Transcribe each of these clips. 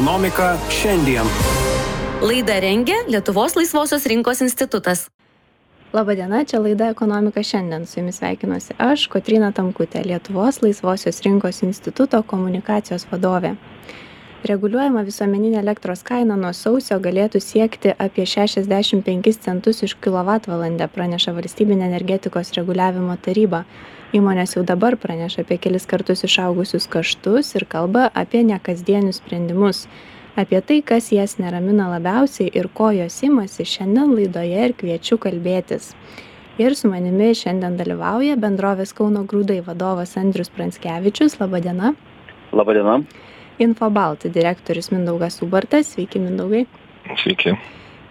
Ekonomika šiandien. Laidą rengia Lietuvos laisvosios rinkos institutas. Labadiena, čia laida Ekonomika šiandien. Su jumis sveikinuosi aš, Kotrina Tamkutė, Lietuvos laisvosios rinkos instituto komunikacijos vadovė. Reguliuojama visuomeninė elektros kaina nuo sausio galėtų siekti apie 65 centus iš kWh, praneša valstybinė energetikos reguliavimo taryba įmonės jau dabar praneša apie kelis kartus išaugusius kaštus ir kalba apie nekasdienius sprendimus. Apie tai kas jas neramina labiausiai ir ko jos imasi šiandien laidoje ir kviečiu kalbėtis. Ir su manimi šiandien dalyvauja bendrovės kauno grūdai vadovas andrius pranckevičius laba diena laba diena infobalt direktorius mindaugas ubartas. Sveiki mindaugai. Sveiki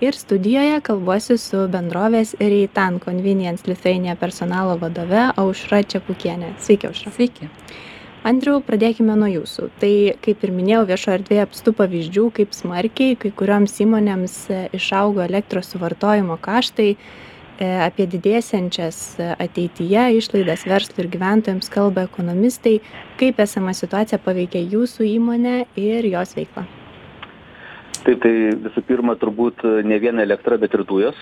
ir studijoje kalbuosi su bendrovės reitan convenience lithuania personalo vadove aušra čepukiene sveiki aušra. Sveiki. Andriau pradėkime nuo jūsų. Tai kaip ir minėjau viešoj erdvėje apstu pavyzdžių kaip smarkiai kai kurioms įmonėms e, išaugo elektros suvartojimo kaštai e, apie didėsiančias e, ateityje išlaidas verslui ir gyventojams kalba ekonomistai. Kaip esama situacija paveikia jūsų įmonę ir jos veiklą taip tai visų pirma turbūt ne vien elektra bet ir dujos.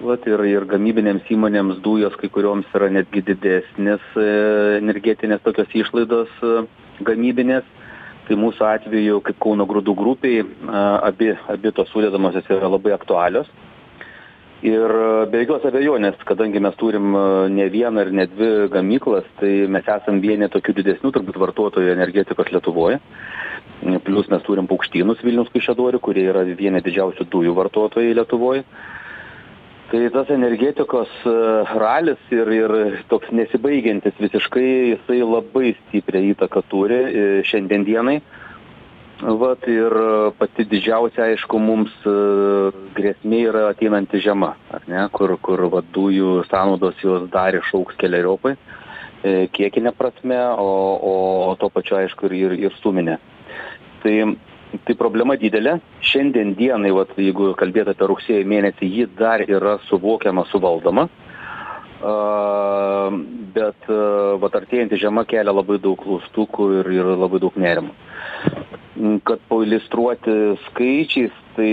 Vat ir ir gamybinėms įmonėms dujos kai kurioms yra netgi didesnės e, energetinės tokios išlaidos e, gamybinės. Tai mūsų atveju kaip kauno grūdų grupei abi abi tos sudedamosios yra labai aktualios. Ir be jokios abejonės kadangi mes turim ne vieną ir ne dvi gamyklas tai mes esam vieni tokių didesnių turbūt vartotojų energetikos lietuvoj plius mes turim paukštynus vilniaus kaišiadorių kurie yra vieni didžiausių dujų vartotojai lietuvoj. Tai tas energetikos e, ralis ir ir toks nesibaigiantis visiškai jisai labai stiprią įtaką turi e, šiandien dienai. Vat ir pati didžiausia aišku mums e, grėsmė yra ateinanti žiema ne kur kur vat dujų sąnaudos jos dar išaugs keleriopai kiekine prasme o o tuo pačiu aišku ir ir sumine tai tai problema didelė. Šiandien dienai vat jeigu kalbėt apie rugsėjo mėnesį ji dar yra suvokiama suvaldoma. A bet vat artėjanti žiema kelia labai daug klaustukų ir ir labai daug nerimo kad pailiustruoti skaičiais tai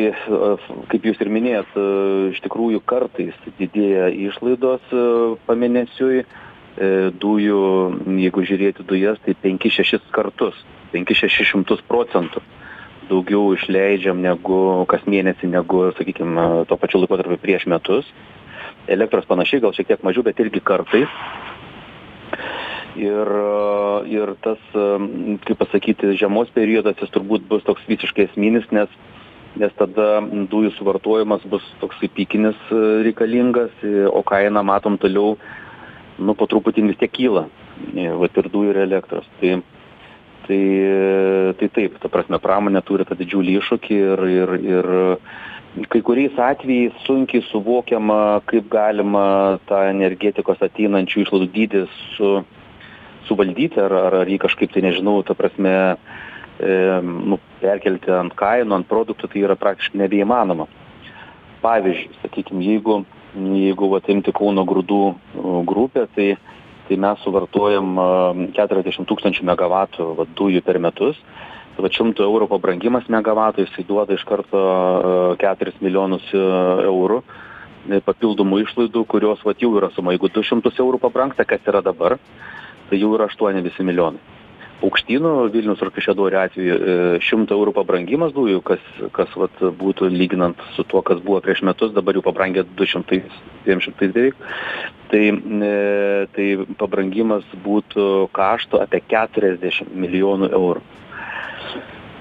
kaip jūs ir minėjot iš tikrųjų kartais didėja išlaidos pamėnesiui dujų jeigu žiūrėti dujas tai penkis šešis kartus penkis šešis šimtus procentų daugiau išleidžiam negu kas mėnesį negu sakykim tuo pačiu laikotarpiu prieš metus. Elektros panašiai gal šiek tiek mažiau bet irgi kartais. Ir ir tas kaip pasakyti žiemos periodas jis turbūt bus toks visiškai esminis nes nes tada dujų suvartojimas bus toksai pikinis reikalingas o kaina matom toliau nu po truputį vis tiek kyla vat ir dujų ir elektros. Tai tai tai taip ta prasme pramonė turi tą didžiulį iššūkį ir ir ir kai kuriais atvejais sunkiai suvokiama kaip galima tą energetikos ateinančių išlaidų dydį su suvaldyti ar ar ar jį kažkaip tai nežinau ta prasme e nu perkelti ant kainų ant produktų tai yra praktiškai nebeįmanoma. Pavyzdžiui sakykim jeigu jeigu vat imti kauno grūdų grupę tai tai mes suvartojam keturiasdešim tūkstančių megavatų vat dujų per metus. Tai vat šimto eurų pabrangimas megavato jisai duoda iš karto keturis milijonus eurų. Papildomų išlaidų kurios vat jau yra suma. Jeigu du šimtus eurų pabrangsta kas yra dabar tai jau yra aštuoni visi milijonai paukštynų vilniaus ir kaišiadorių atveju šimto eurų pabrangimas dujų kas kas vat būtų lyginant su tuo kas buvo prieš metus dabar jau pabrangę du šimtais dviem šimtais beveik. Tai e tai pabrangimas būtų kaštų apie keturiasdešim milijonų eurų.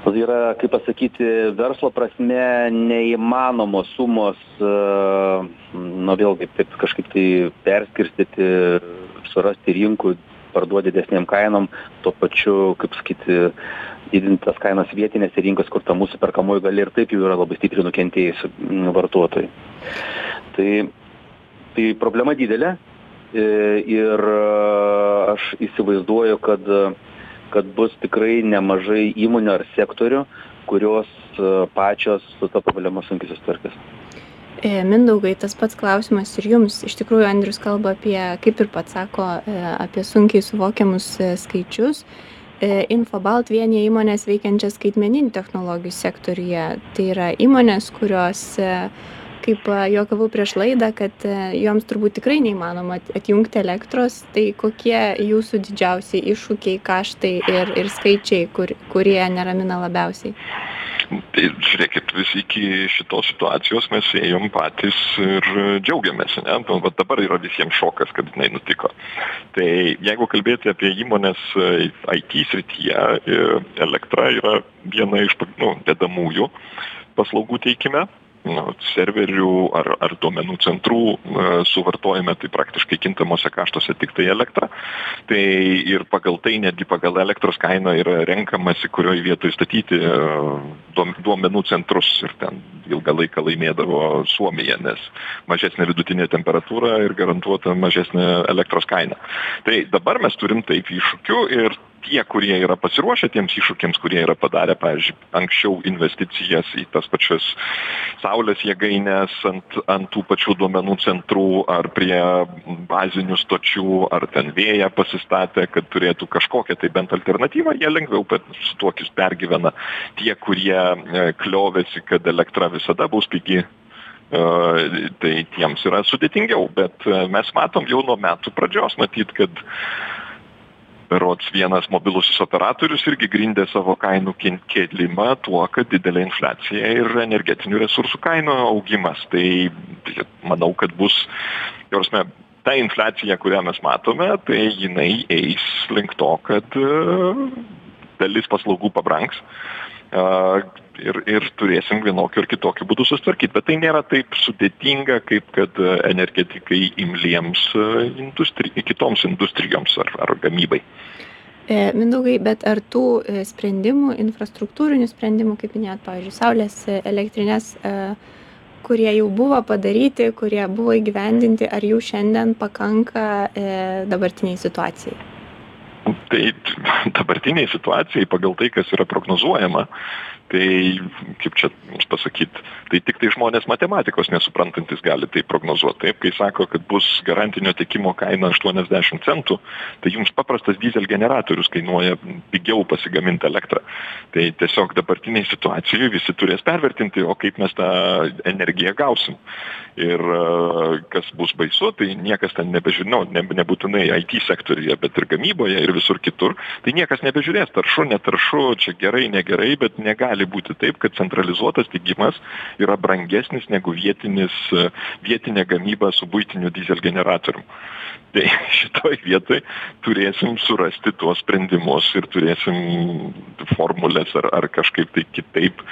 Tai yra kaip pasakyti verslo prasme neįmanomos sumos na vėlgi taip kažkaip tai perskirstyti surasti rinkų parduot didesnėm kainom tuo pačiu kaip sakyti didint tas kainas vietinėse rinkose kur ta mūsų perkamoji galia ir taip jau yra labai stipriai nukentėjusi vartotojų tai tai problema didelė e, ir aš įsivaizduoju kad kad bus tikrai nemažai įmonių ar sektorių kurios pačios su ta problema sunkiai susitvarkys. E, Mindaugai, tas pats klausimas ir jums. Iš tikrųjų, Andrius kalba apie, kaip ir pats sako, e, apie sunkiai suvokiamus e, skaičius. E, Infobalt vienyje įmonės veikiančias skaitmeninių technologijų sektoriuje. Tai yra įmonės, kurios, e, kaip e, juokavau prieš laidą, kad joms turbūt tikrai neįmanoma atjungti elektros, tai kokie jūsų didžiausiai iššūkiai, kaštai ir, ir skaičiai, kur, kurie neramina labiausiai? Tai žiūrėkit, vis iki šitos situacijos mes ėjom patys ir džiaugiamės, ne? Nu, va dabar yra visiems šokas, kad jinai nutiko. Tai jeigu kalbėti apie įmonės IT srityje, e, elektra yra viena iš nu, dedamųjų paslaugų teikime nu, serverių ar, ar duomenų centrų e, suvartojame tai praktiškai kintamuose kaštuose tik tai elektra. Tai ir pagal tai, netgi pagal elektros kainą yra renkamasi, kurioje vietoje statyti e, duomenų centrus ir ten ilgą laiką laimėdavo Suomija, nes mažesnė vidutinė temperatūra ir garantuota mažesnė elektros kaina. Tai dabar mes turim taip iššūkių ir tie kurie yra pasiruošę tiems iššūkiams kurie yra padarę pavyzdžiui anksčiau investicijas į tas pačias saulės jėgaines ant ant tų pačių duomenų centrų ar prie bazinių stočių ar ten vėją pasistatę kad turėtų kažkokią tai bent alternatyvą jie lengviau su tuo pergyvena. Tie kurie e, kliovėsi kad elektra visada bus pigi e, tai tiems yra sudėtingiau bet e, mes matom jau nuo metų pradžios matyt kad berods vienas mobilusis operatorius irgi grindė savo kainų kėlimą tuo kad didelė infliacija ir energetinių resursų kainų augimas. Tai manau kad bus ta prasme ta infliacija kurią mes matome tai jinai eis link to kad dalis paslaugų pabrangs ir ir turėsim vienokiu ar kitokiu būdu susitvarkyt bet tai nėra taip sudėtinga kaip kad energetikai imliems industri kitoms industrijoms ar ar gamybai e, Mindaugai, bet ar tų e, sprendimų, infrastruktūrinių sprendimų, kaip minėjot, pavyzdžiui, saulės elektrinės, e, kurie jau buvo padaryti, kurie buvo įgyvendinti, ar jų šiandien pakanka dabartiniai situacijai? Tai dabartiniai situacijai pagal tai, kas yra prognozuojama, tai kaip čia pasakyt tai tiktai žmonės matematikos nesuprantantis gali tai prognozuot. Taip kai sako kad bus garantinio tiekimo kaina aštuoniasdešim centų tai jums paprastas dyzelgeneratorius kainuoja pigiau pasigamint elektrą. Tai tiesiog dabartinėj situacijoj visi turės pervertinti o kaip mes tą energiją gausim. Ir kas bus baisu tai niekas ten nebežinau ne nebūtinai it sektoriuje bet ir gamyboje ir visur kitur tai niekas nebežiūrės taršu netaršu čia gerai negerai bet negali negali būti taip kad centralizuotas tiekimas yra brangesnis negu vietinis vietinė gamyba su buitiniu dyzelgeneratorium tai šitoj vietoj turėsim surasti tuos sprendimus ir turėsim formules ar ar kažkaip tai kitaip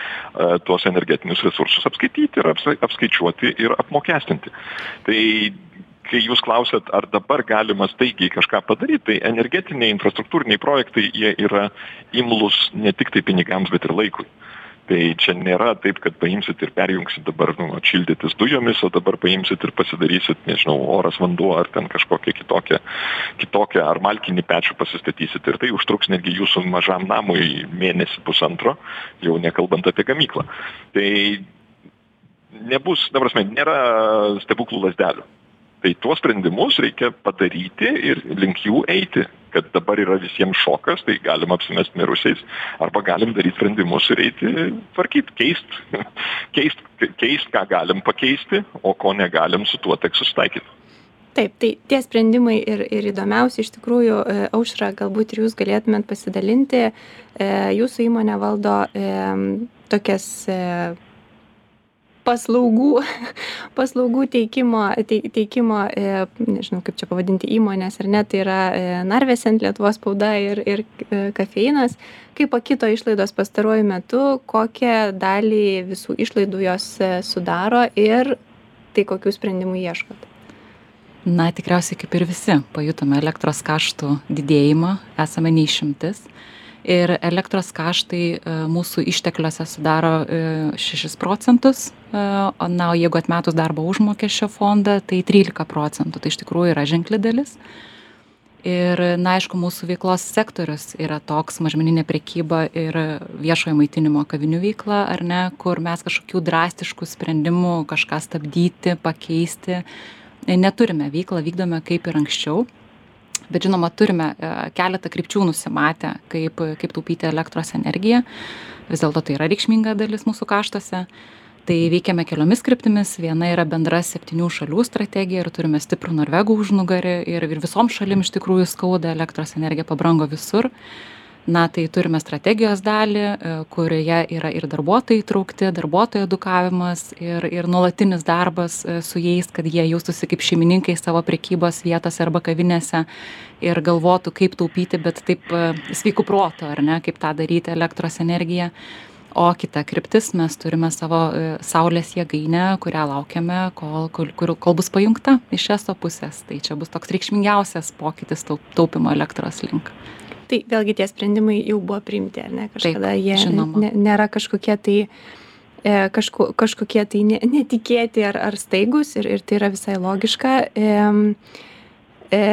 tuos energetinius resursus apskaityti ir apskaičiuoti ir apmokestinti. Tai kai jūs klausiat ar dabar galima staigiai kažką padaryt tai energetiniai infrastruktūriniai projektai jie yra imlūs ne tiktai pinigams bet ir laikui. Tai čia nėra taip kad paimsit ir perjungsit dabar nu vat šildytis dujomis o dabar paimsit ir pasidarysit nežinau oras vanduo ar ten kažkokia kitokia kitokia ar malkinį pečių pasistatysit. Ir tai užtruks netgi jūsų mažam namui mėnesį pusantro jau nekalbant apie gamyklą. Tai nebus ta prasme nėra stebuklų lazdelių tai tuos sprendimus reikia padaryti ir link jų eiti kad dabar yra visiems šokas tai galim apsimest mirusiais arba galim daryt sprendimus ir eiti tvarkyt keist keist keist ką galim pakeisti o ko negalim su tuo teks susitaikyt Taip, tai tie sprendimai ir, ir įdomiausi iš tikrųjų, e, aušra, galbūt ir jūs galėtumėt pasidalinti. E, jūsų įmonė valdo e, tokias paslaugų paslaugų teikimo tei teikimo e, nežinau kaip čia pavadinti įmonės ar ne tai yra e, narvesen lietuvos spauda ir ir e, kafeinas. Kaip pakito išlaidos pastaruoju metu kokią dalį visų išlaidų jos sudaro ir tai kokių sprendimų ieškot? Na tikriausiai kaip ir visi pajutome elektros kaštų didėjimą esame ne išimtis ir elektros kaštai e, mūsų ištekliuose sudaro e, šešis procentus e, na o jeigu atmetus darbo užmokesčio fondą tai trylika procentų. Tai iš tikrųjų yra ženkli dalis. Ir na aišku mūsų veiklos sektorius yra toks mažmeninė prekyba ir viešojo maitinimo kavinių veikla ar ne kur mes kažkokių drastiškų sprendimų kažką stabdyti pakeisti neturime veiklą vykdome kaip ir anksčiau bet žinoma turime keletą krypčių nusimatę kaip kaip taupyti elektros energiją. Vis dėlto tai yra reikšminga dalis mūsų kaštuose. Tai veikiame keliomis kryptimis. Viena yra bendra septynių šalių strategija ir turime stiprų norvegų užnugarį ir ir visom šalim iš tikrųjų skauda elektros energija pabrango visur na tai turime strategijos dalį e, kurioje yra ir darbuotojai įtraukti darbuotojų edukavimas ir ir nuolatinis darbas e, su jais kad jie jaustųsi kaip šeimininkai savo prekybos vietose arba kavinėse ir galvotų kaip taupyti bet taip e, sveiku protu ar ne kaip tą daryti elektros energiją. O kita kryptis mes turime savo saulės jėgainę kurią laukiame kol kol kur kol bus pajungta iš eso pusės. Tai čia bus toks reikšmingiausias pokytis tau taupymo elektros link Tai vėlgi tie sprendimai jau buvo priimti, ar ne? Kažkada Taip, jie ne, nėra kažkokie tai e, kažko, kažkokie tai ne, netikėti ar, ar staigus ir, ir tai yra visai logiška. E, e,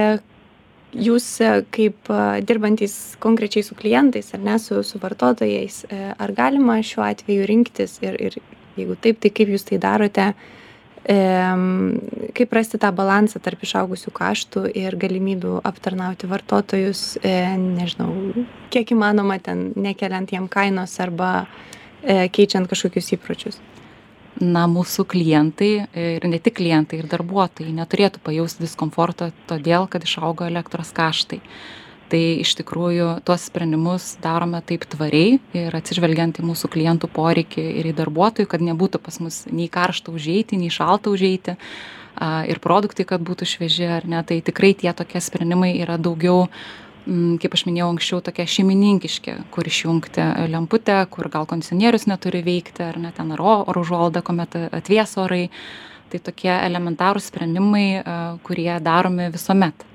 jūs e, kaip e, dirbantys konkrečiai su klientais ar ne, su, su vartotojais, ar galima šiuo atveju rinktis ir, ir jeigu taip, tai kaip jūs tai darote? Kaip rasti tą balansą tarp išaugusių kaštų ir galimybių aptarnauti vartotojus, e, nežinau, kiek įmanoma ten nekeliant jiem kainos arba e, keičiant kažkokius įpročius. Na, mūsų klientai ir ne tik klientai, ir darbuotojai neturėtų pajausti diskomforto todėl, kad išaugo elektros kaštai tai iš tikrųjų tuos sprendimus darome taip tvariai ir atsižvelgiant į mūsų klientų poreikį ir į darbuotojų kad nebūtų pas mus nei karšta užeiti nei šalta užeiti ir produktai kad būtų švieži ar ne tai tikrai tie tokie sprendimai yra daugiau m, kaip aš minėjau anksčiau tokie šeimininkiški kur išjungti lemputę kur gal kondicionierius neturi veikti ar ne ten ar oro užuolaida kuomet atvės orai. Tai tokie elementarūs sprendimai kurie daromi visuomet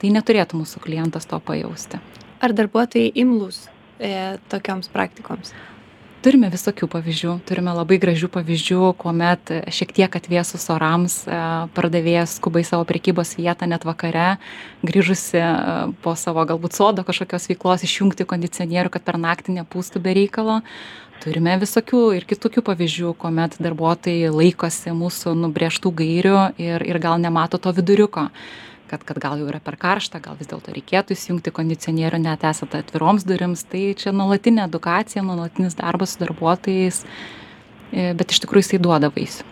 tai neturėtų mūsų klientas to pajausti. Ar darbuotojai imlus e, tokioms praktikoms? Turime visokių pavyzdžių, turime labai gražių pavyzdžių, kuomet šiek tiek atvėsus orams e, pardavėjas skubai savo prekybos vietą net vakare, grįžusi e, po savo galbūt sodo kažkokios veiklos išjungti kondicionierių, kad per naktį nepūstų be reikalo. Turime visokių ir kitokių pavyzdžių, kuomet darbuotojai laikosi mūsų nubrėžtų gairių ir, ir gal nemato to viduriuko kad kad gal jau yra per karšta gal vis dėlto reikėtų įsijungti kondicionierių net esant atviroms durims. Tai čia nuolatinė edukacija nuolatinis darbas su darbuotojais e, bet iš tikrųjų jisai duoda vaisių.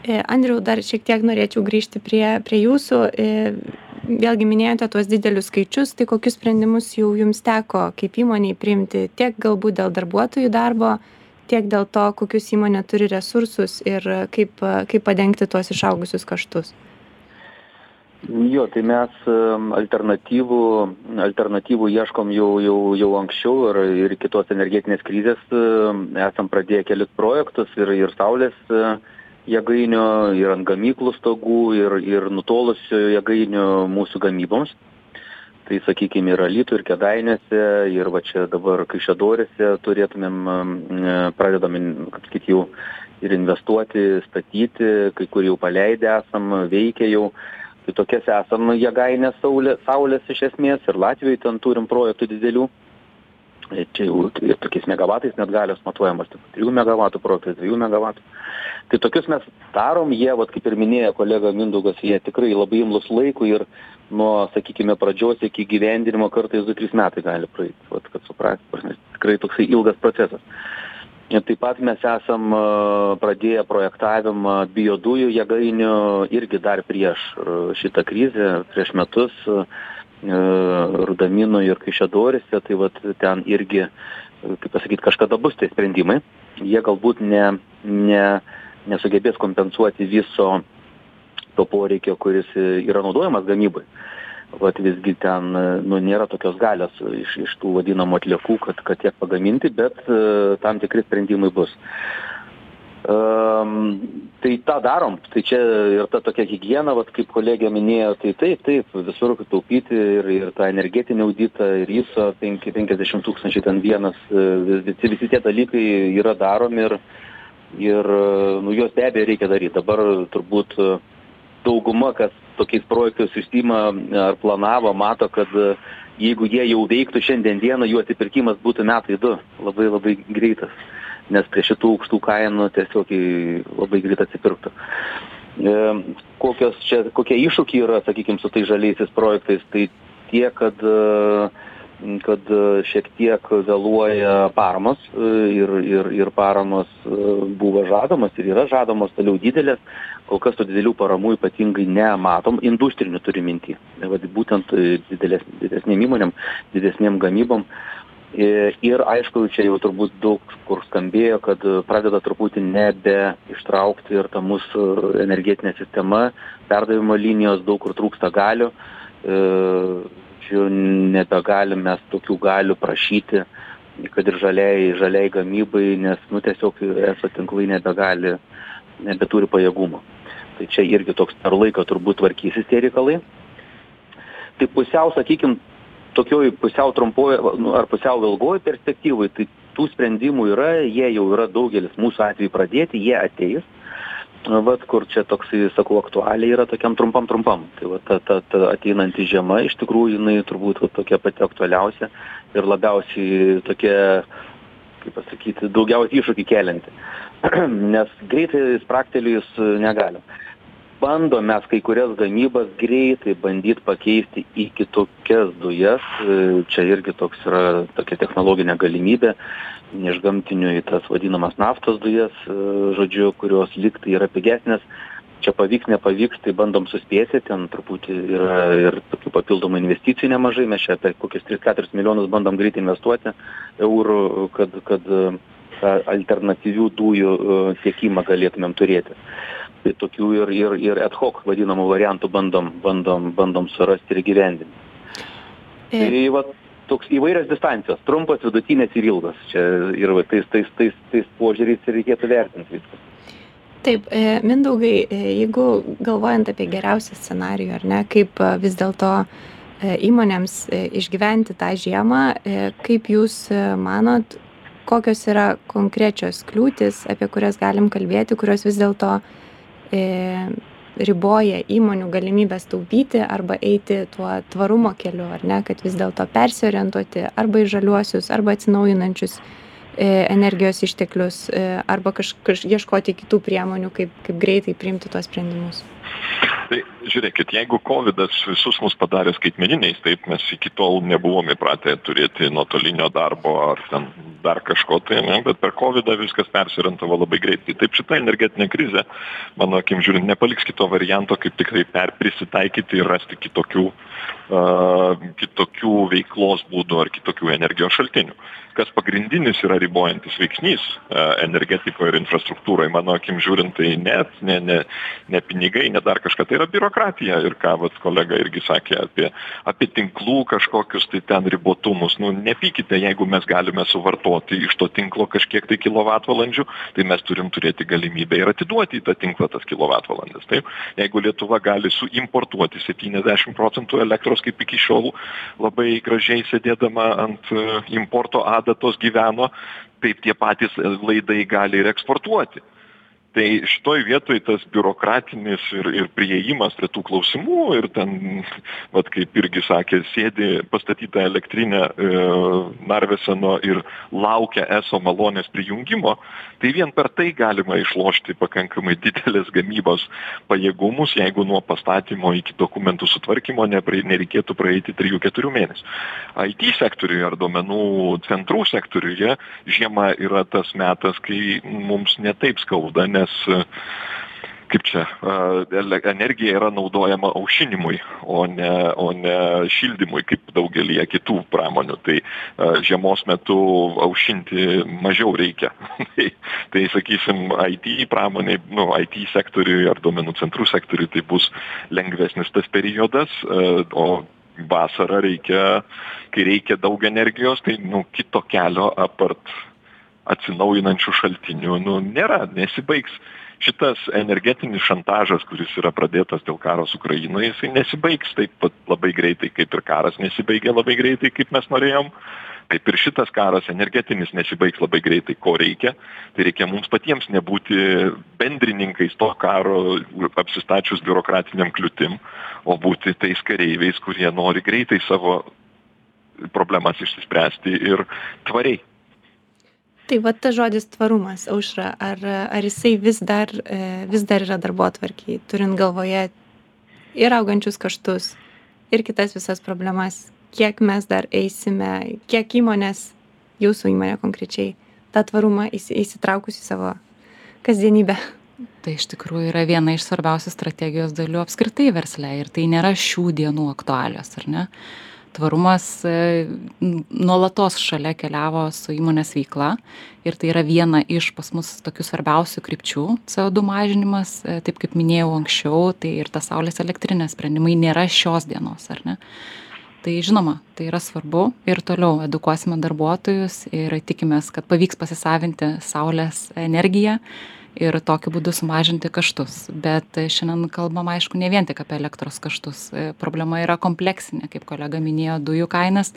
E, Andriau, dar šiek tiek norėčiau grįžti prie, prie jūsų. E, vėlgi minėjote tuos didelius skaičius, tai kokius sprendimus jau jums teko kaip įmoniai priimti? Tiek galbūt dėl darbuotojų darbo, tiek dėl to, kokius įmonė turi resursus ir kaip, kaip padengti tuos išaugusius kaštus jo tai mes alternatyvų alternatyvų ieškom jau jau jau anksčiau ir ir iki tos energetinės krizės esam pradėję kelis projektus ir ir saulės e, jėgainių ir ant gamyklų stogų ir ir nutolusių jėgainių mūsų gamyboms. Tai sakykim ir alytuj ir kėdainiuose ir va čia dabar kaišiadoryse turėtumėm e, pradedam kaip sakyt jau ir investuoti statyti kai kur jau paleidę esam veikia jau tai tokias esam jėgaines saulė saulės iš esmės ir latvijoj ten turim projektų didelių. Čia jau ir tokiais megavatais net galios matuojamos tik trijų megavatų projektai dviejų megavatų tai tokius mes darom jie vat kaip ir minėjo kolega mindaugas jie tikrai labai imlūs laikui ir nuo sakykime pradžios iki įgyvendinimo kartais du trys metai gali praeit vat kad suprast prasme tikrai toksai ilgas procesas ir taip pat mes esam pradėję projektavimą biodujų jėgainių irgi dar prieš šitą krizę prieš metus rudaminoj ir kaišiadoryse. Tai vat ten irgi kaip pasakyt kažkada bus tie sprendimai. Jie galbūt ne ne nesugebės kompensuoti viso to poreikio kuris yra naudojamas gamybai vat visgi ten nu nėra tokios galios iš iš tų vadinamų atliekų kad kad tiek pagaminti bet e, tam tikri sprendimai bus Um, tai tą darom, tai čia ir ta tokia hygiena, vat, kaip kolegė minėjo, tai taip, taip, visur taupyti ir, ir tą energetinį auditą, ir ISO 50 tūkstančių ten vienas, e, visi, visi tie dalykai yra daromi ir, ir nu, juos be abejo reikia daryti. Dabar turbūt dauguma, kas tokiais projektais užsiima ar planavo, mato, kad e, jeigu jie jau veiktų šiandien dieną, jų atsipirkimas būtų metai du, labai labai greitas, nes prie šitų aukštų kainų tiesiog labai greit atsipirktų. kokios čia, kokie iššūkiai yra, sakykime, su tai žaliaisiais projektais, tai tie, kad uh, kad e, šiek tiek vėluoja paramos e, ir, ir, ir paramos e, buvo žadamos ir yra žadamos toliau didelės, kol kas tų didelių paramų ypatingai nematom, industrinių turi minti, Vat būtent didelės, didesnėm įmonėm, didesnėm gamybom. Ir aišku, čia jau turbūt daug kur skambėjo, kad pradeda truputį nebe ištraukti ir ta mūsų energetinė sistema, perdavimo linijos, daug kur trūksta galių žodžiu nebegalim mes tokių galių prašyti kad ir žaliai žaliai gamybai nes nu tiesiog eso tinklai nebegali nebeturi pajėgumo. Tai čia irgi toks per laiką turbūt tvarkysis tie reikalai. Tai pusiau sakykim tokioj pusiau trumpoj nu, ar pusiau ilgoj perspektyvoj tai tų sprendimų yra jie jau yra daugelis mūsų atveju pradėti jie ateis vat kur čia toksai sakau aktualija yra tokiam trumpam trumpam. Tai va ta ta ta ateinanti žiema iš tikrųjų jinai turbūt va tokia pati aktualiausia ir labiausiai tokia kaip pasakyti daugiausiai iššūkį kelianti. Nes greitai spragtelėjus negalim bandom mes kai kurias gamybas greitai bandyt pakeisti į kitokias dujas. Čia irgi toks yra tokia technologinė galimybė iš gamtinių į tas vadinamas naftos dujas žodžiu kurios lyg tai yra pigesnės. Čia pavyks nepavyks tai bandom suspėti ten truputį yra ir tokių papildomų investicijų nemažai. Mes čia apie kokius tris keturis milijonus bandom greit investuoti eurų kad kad tą alternatyvių dujų tiekimą galėtumėm turėti. Tai tokių ir ir ir ad hoc vadinamų variantų bandom bandom bandom surasti ir įgyvendinti. Tai vat toks įvairios distancijos trumpos vidutinės ir ilgos čia ir va tais tais tais tais požiūriais reikėtų vertint viską. Taip, e, Mindaugai, e, jeigu galvojant apie geriausią scenarijų, ar ne, kaip e, vis dėlto įmonėms išgyventi tą žiemą, kaip jūs manot, kokios yra konkrečios kliūtis, apie kurias galim kalbėti, kurios vis dėlto riboja įmonių galimybes taupyti arba eiti tuo tvarumo keliu ar ne kad vis dėlto persiorientuoti arba į žaliuosius arba atsinaujinančius e, energijos išteklius e, arba kaž, kaž, ieškoti kitų priemonių, kaip, kaip greitai priimti tuos sprendimus. Tai žiūrėkit jeigu kovidas visus mus padarė skaitmeniniais taip mes iki tol nebuvom įpratę turėti nuotolinio darbo ar ten dar kažko tai ane bet per kovidą viskas persiorientavo labai greitai. Taip šita energetinė krizė mano akim žiūrint nepaliks kito varianto kaip tikrai per prisitaikyti ir rasti kitokių a kitokių veiklos būdų ar kitokių energijos šaltinių. Kas pagrindinis yra ribojantis veiksnys energetikoj ir infrastruktūroj mano akim žiūrint tai net ne ne ne pinigai ne dar kažką tai yra biurokratija ir ką vat kolega irgi sakė apie apie tinklų kažkokius tai ten ribotumus. Nu nepykite jeigu mes galime suvartoti iš to tinklo kažkiek tai kilovatvalandžių tai mes turim turėti galimybę ir atiduoti į tą tinklą tas kilovatvalandes. Taip jeigu lietuva gali suimportuoti septyniasdešim procentų elektros kaip iki šiol labai gražiai sėdėdama ant importo adatos gyveno taip tie patys laidai gali ir eksportuoti tai šitoj vietoj tas biurokratinis ir ir priėjimas prie tų klausimų ir ten vat kaip irgi sakė sėdi pastatyta elektrinė e, narveseno ir laukia eso malonės prijungimo tai vien per tai galima išlošti pakankamai dideles gamybos pajėgumus jeigu nuo pastatymo iki dokumentų sutvarkymo nepraei nereikėtų praeiti trijų keturių mėnesių. It sektoriuje ar duomenų centrų sektoriuje žiema yra tas metas kai mums ne taip skauda ne nes kaip čia energija yra naudojama aušinimui o ne o ne šildymui kaip daugelyje kitų pramonių. Tai žiemos metu aušinti mažiau reikia. Tai tai sakysim it pramonėj nu it sektoriuj ar duomenų centrų sektoriuj tai bus lengvesnis tas periodas o vasarą reikia kai reikia daug energijos tai nu kito kelio apart atsinaujinančių šaltinių. Nu nėra nesibaigs. Šitas energetinis šantažas kuris yra pradėtas dėl karo su ukrainoj jisai nesibaigs taip pat labai greitai kaip ir karas nesibaigė labai greitai kaip mes norėjom. Taip ir šitas karas energetinis nesibaigs labai greitai ko reikia. Tai reikia mums patiems nebūti bendrininkais to karo apsistačius biurokratinėm kliūtim o būti tais kareiviais kurie nori greitai savo problemas išsispręsti ir tvariai tai va tas žodis tvarumas aušra ar ar jisai vis dar e, vis dar yra darbotvarkėj turint galvoje ir augančius kaštus ir kitas visas problemas kiek mes dar eisime kiek įmonės jūsų įmonė konkrečiai tą tvarumą įsi įsitraukus į savo kasdienybę. Tai iš tikrųjų yra viena iš svarbiausių strategijos dalių apskritai versle ir tai nėra šių dienų aktualijos ar ne tvarumas e, nuolatos šalia keliavo su įmonės veikla. Ir tai yra viena iš pas mus tokių svarbiausių krypčių co2 mažinimas. E, taip kaip minėjau anksčiau tai ir tas saulės elektrinės sprendimai nėra šios dienos ar ne? Tai žinoma tai yra svarbu. Ir toliau edukuosime darbuotojus ir tikimės kad pavyks pasisavinti saulės energiją ir tokiu būdu sumažinti kaštus. Bet šiandien kalbam aišku ne vien tik apie elektros kaštus. Problema yra kompleksinė. Kaip kolega minėjo dujų kainas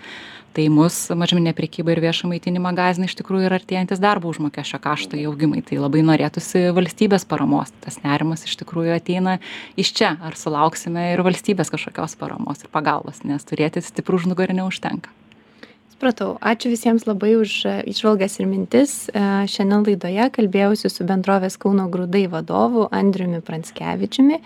tai mus mažmeninė prekyba ir viešą maitinimą gąsdina iš tikrųjų ir artėjantys darbo užmokesčio kaštai augimai tai labai norėtųsi valstybės paramos. Tas nerimas iš tikrųjų ateina iš čia. Ar sulauksime ir valstybės kažkokios paramos ir pagalbos nes turėti stiprų užnugarį neužtenka supratau. Ačiū visiems labai už e, įžvalgas ir mintis. E, šiandien laidoje kalbėjausi su bendrovės kauno grūdai vadovu andriumi pranckevičiumi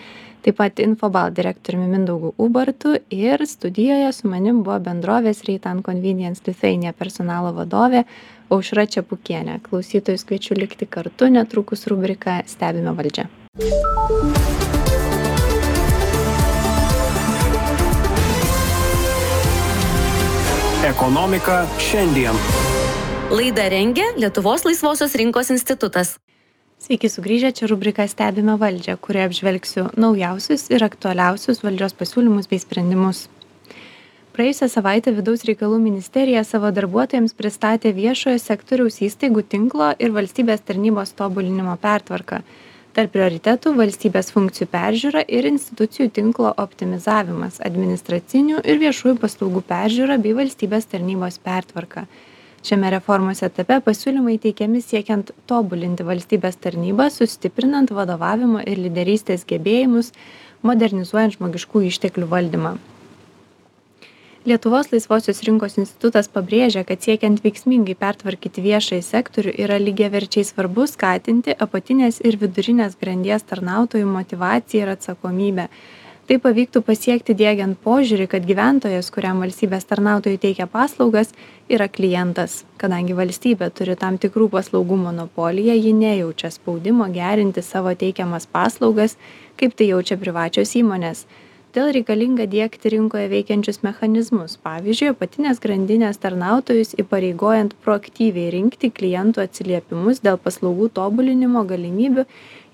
taip pat infobalt direktoriumi mindaugu ubartu ir studijoje su manim buvo bendrovės reitan convenience lithuania personalo vadovė aušra čepukienė. Klausytojus kviečiu likti kartu netrukus rubrika stebime valdžią Ekonomika šiandien. Laidą rengia Lietuvos laisvosios rinkos institutas. Sveiki sugrįžę, čia rubrika Stebime valdžią, kurioje apžvelgsiu naujausius ir aktualiausius valdžios pasiūlymus bei sprendimus. Praėjusią savaitę Vidaus reikalų ministerija savo darbuotojams pristatė viešojo sektoriaus įstaigų tinklo ir valstybės tarnybos tobulinimo pertvarką tarp prioritetų valstybės funkcijų peržiūra ir institucijų tinklo optimizavimas administracinių ir viešųjų paslaugų peržiūra bei valstybės tarnybos pertvarka. Šiame reformos etape pasiūlymai teikiami siekiant tobulinti valstybės tarnybą sustiprinant vadovavimo ir lyderystės gebėjimus modernizuojant žmogiškųjų išteklių valdymą lietuvos laisvosios rinkos institutas pabrėžia kad siekiant veiksmingai pertvarkyti viešąjį sektorių yra lygiaverčiai svarbu skatinti apatinės ir vidurinės grandies tarnautojų motyvaciją ir atsakomybę. Tai pavyktų pasiekti diegiant požiūrį kad gyventojas kuriam valstybės tarnautojai teikia paslaugas yra klientas. Kadangi valstybė turi tam tikrų paslaugų monopoliją ji nejaučia spaudimo gerinti savo teikiamas paslaugas kaip tai jaučia privačios įmonės todėl reikalinga diegti rinkoje veikiančius mechanizmus. Pavyzdžiui apatinės grandinės tarnautojus įpareigojant proaktyviai rinkti klientų atsiliepimus dėl paslaugų tobulinimo galimybių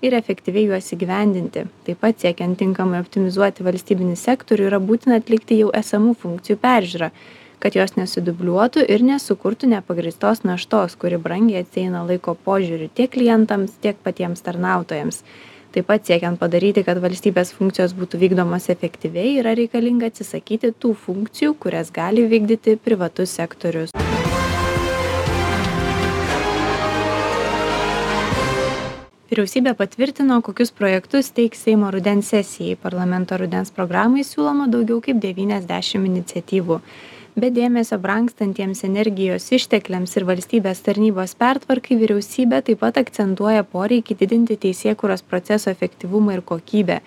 ir efektyviai juos įgyvendinti. Taip pat siekiant tinkamai optimizuoti valstybinį sektorių yra būtina atlikti jau esamų funkcijų peržiūrą kad jos nesidubliuotų ir nesukurtų nepagrįstos naštos kuri brangiai atsieina laiko požiūriu tiek klientams tiek patiems tarnautojams taip pat siekiant padaryti kad valstybės funkcijos būtų vykdomos efektyviai yra reikalinga atsisakyti tų funkcijų kurias gali vykdyti privatus sektorius. Vyriausybė patvirtino kokius projektus teiks seimo rudens sesijai. Parlamento rudens programai siūloma daugiau kaip devyniasdešim iniciatyvų be dėmesio brangstantiems energijos ištekliams ir valstybės tarnybos pertvarkai vyriausybė taip pat akcentuoja poreikį didinti teisėkūros proceso efektyvumą ir kokybę.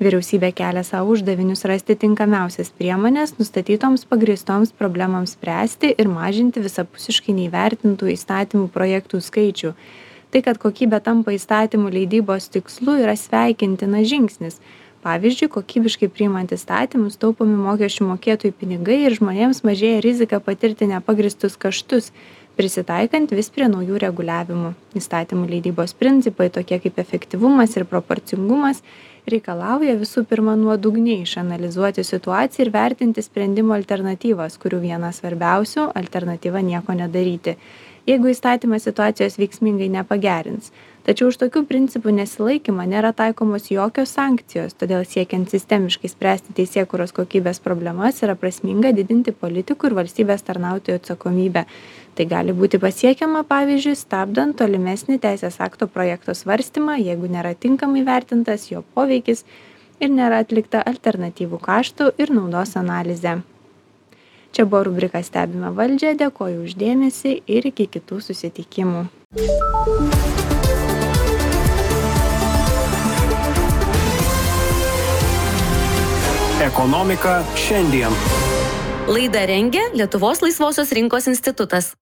Vyriausybė kelia sau uždavinius rasti tinkamiausias priemones nustatytoms pagrįstoms problemoms spręsti ir mažinti visapusiškai neįvertintų įstatymų projektų skaičių. Tai kad kokybė tampa įstatymų leidybos tikslu yra sveikintinas žingsnis pavyzdžiui kokybiškai priimant įstatymus taupomi mokesčių mokėtojų pinigai ir žmonėms mažėja rizika patirti nepagrįstus kaštus prisitaikant vis prie naujų reguliavimų. Įstatymų leidybos principai tokie kaip efektyvumas ir proporcingumas reikalauja visų pirma nuodugniai išanalizuoti situaciją ir vertinti sprendimo alternatyvas kurių viena svarbiausių alternatyva nieko nedaryti jeigu įstatymas situacijos veiksmingai nepagerins. Tačiau už tokių principų nesilaikymą nėra taikomos jokios sankcijos todėl siekiant sistemiškai spręsti teisėkūros kokybės problemas yra prasminga didinti politikų ir valstybės tarnautojų atsakomybę. Tai gali būti pasiekiama pavyzdžiui stabdant tolimesnį teisės akto projekto svarstymą jeigu nėra tinkamai įvertintas jo poveikis ir nėra atlikta alternatyvų kaštų ir naudos analizė čia buvo rubrika stebime valdžią dėkoju už dėmesį ir iki kitų susitikimų Ekonomika šiandien. Laidą rengia Lietuvos laisvosios rinkos institutas.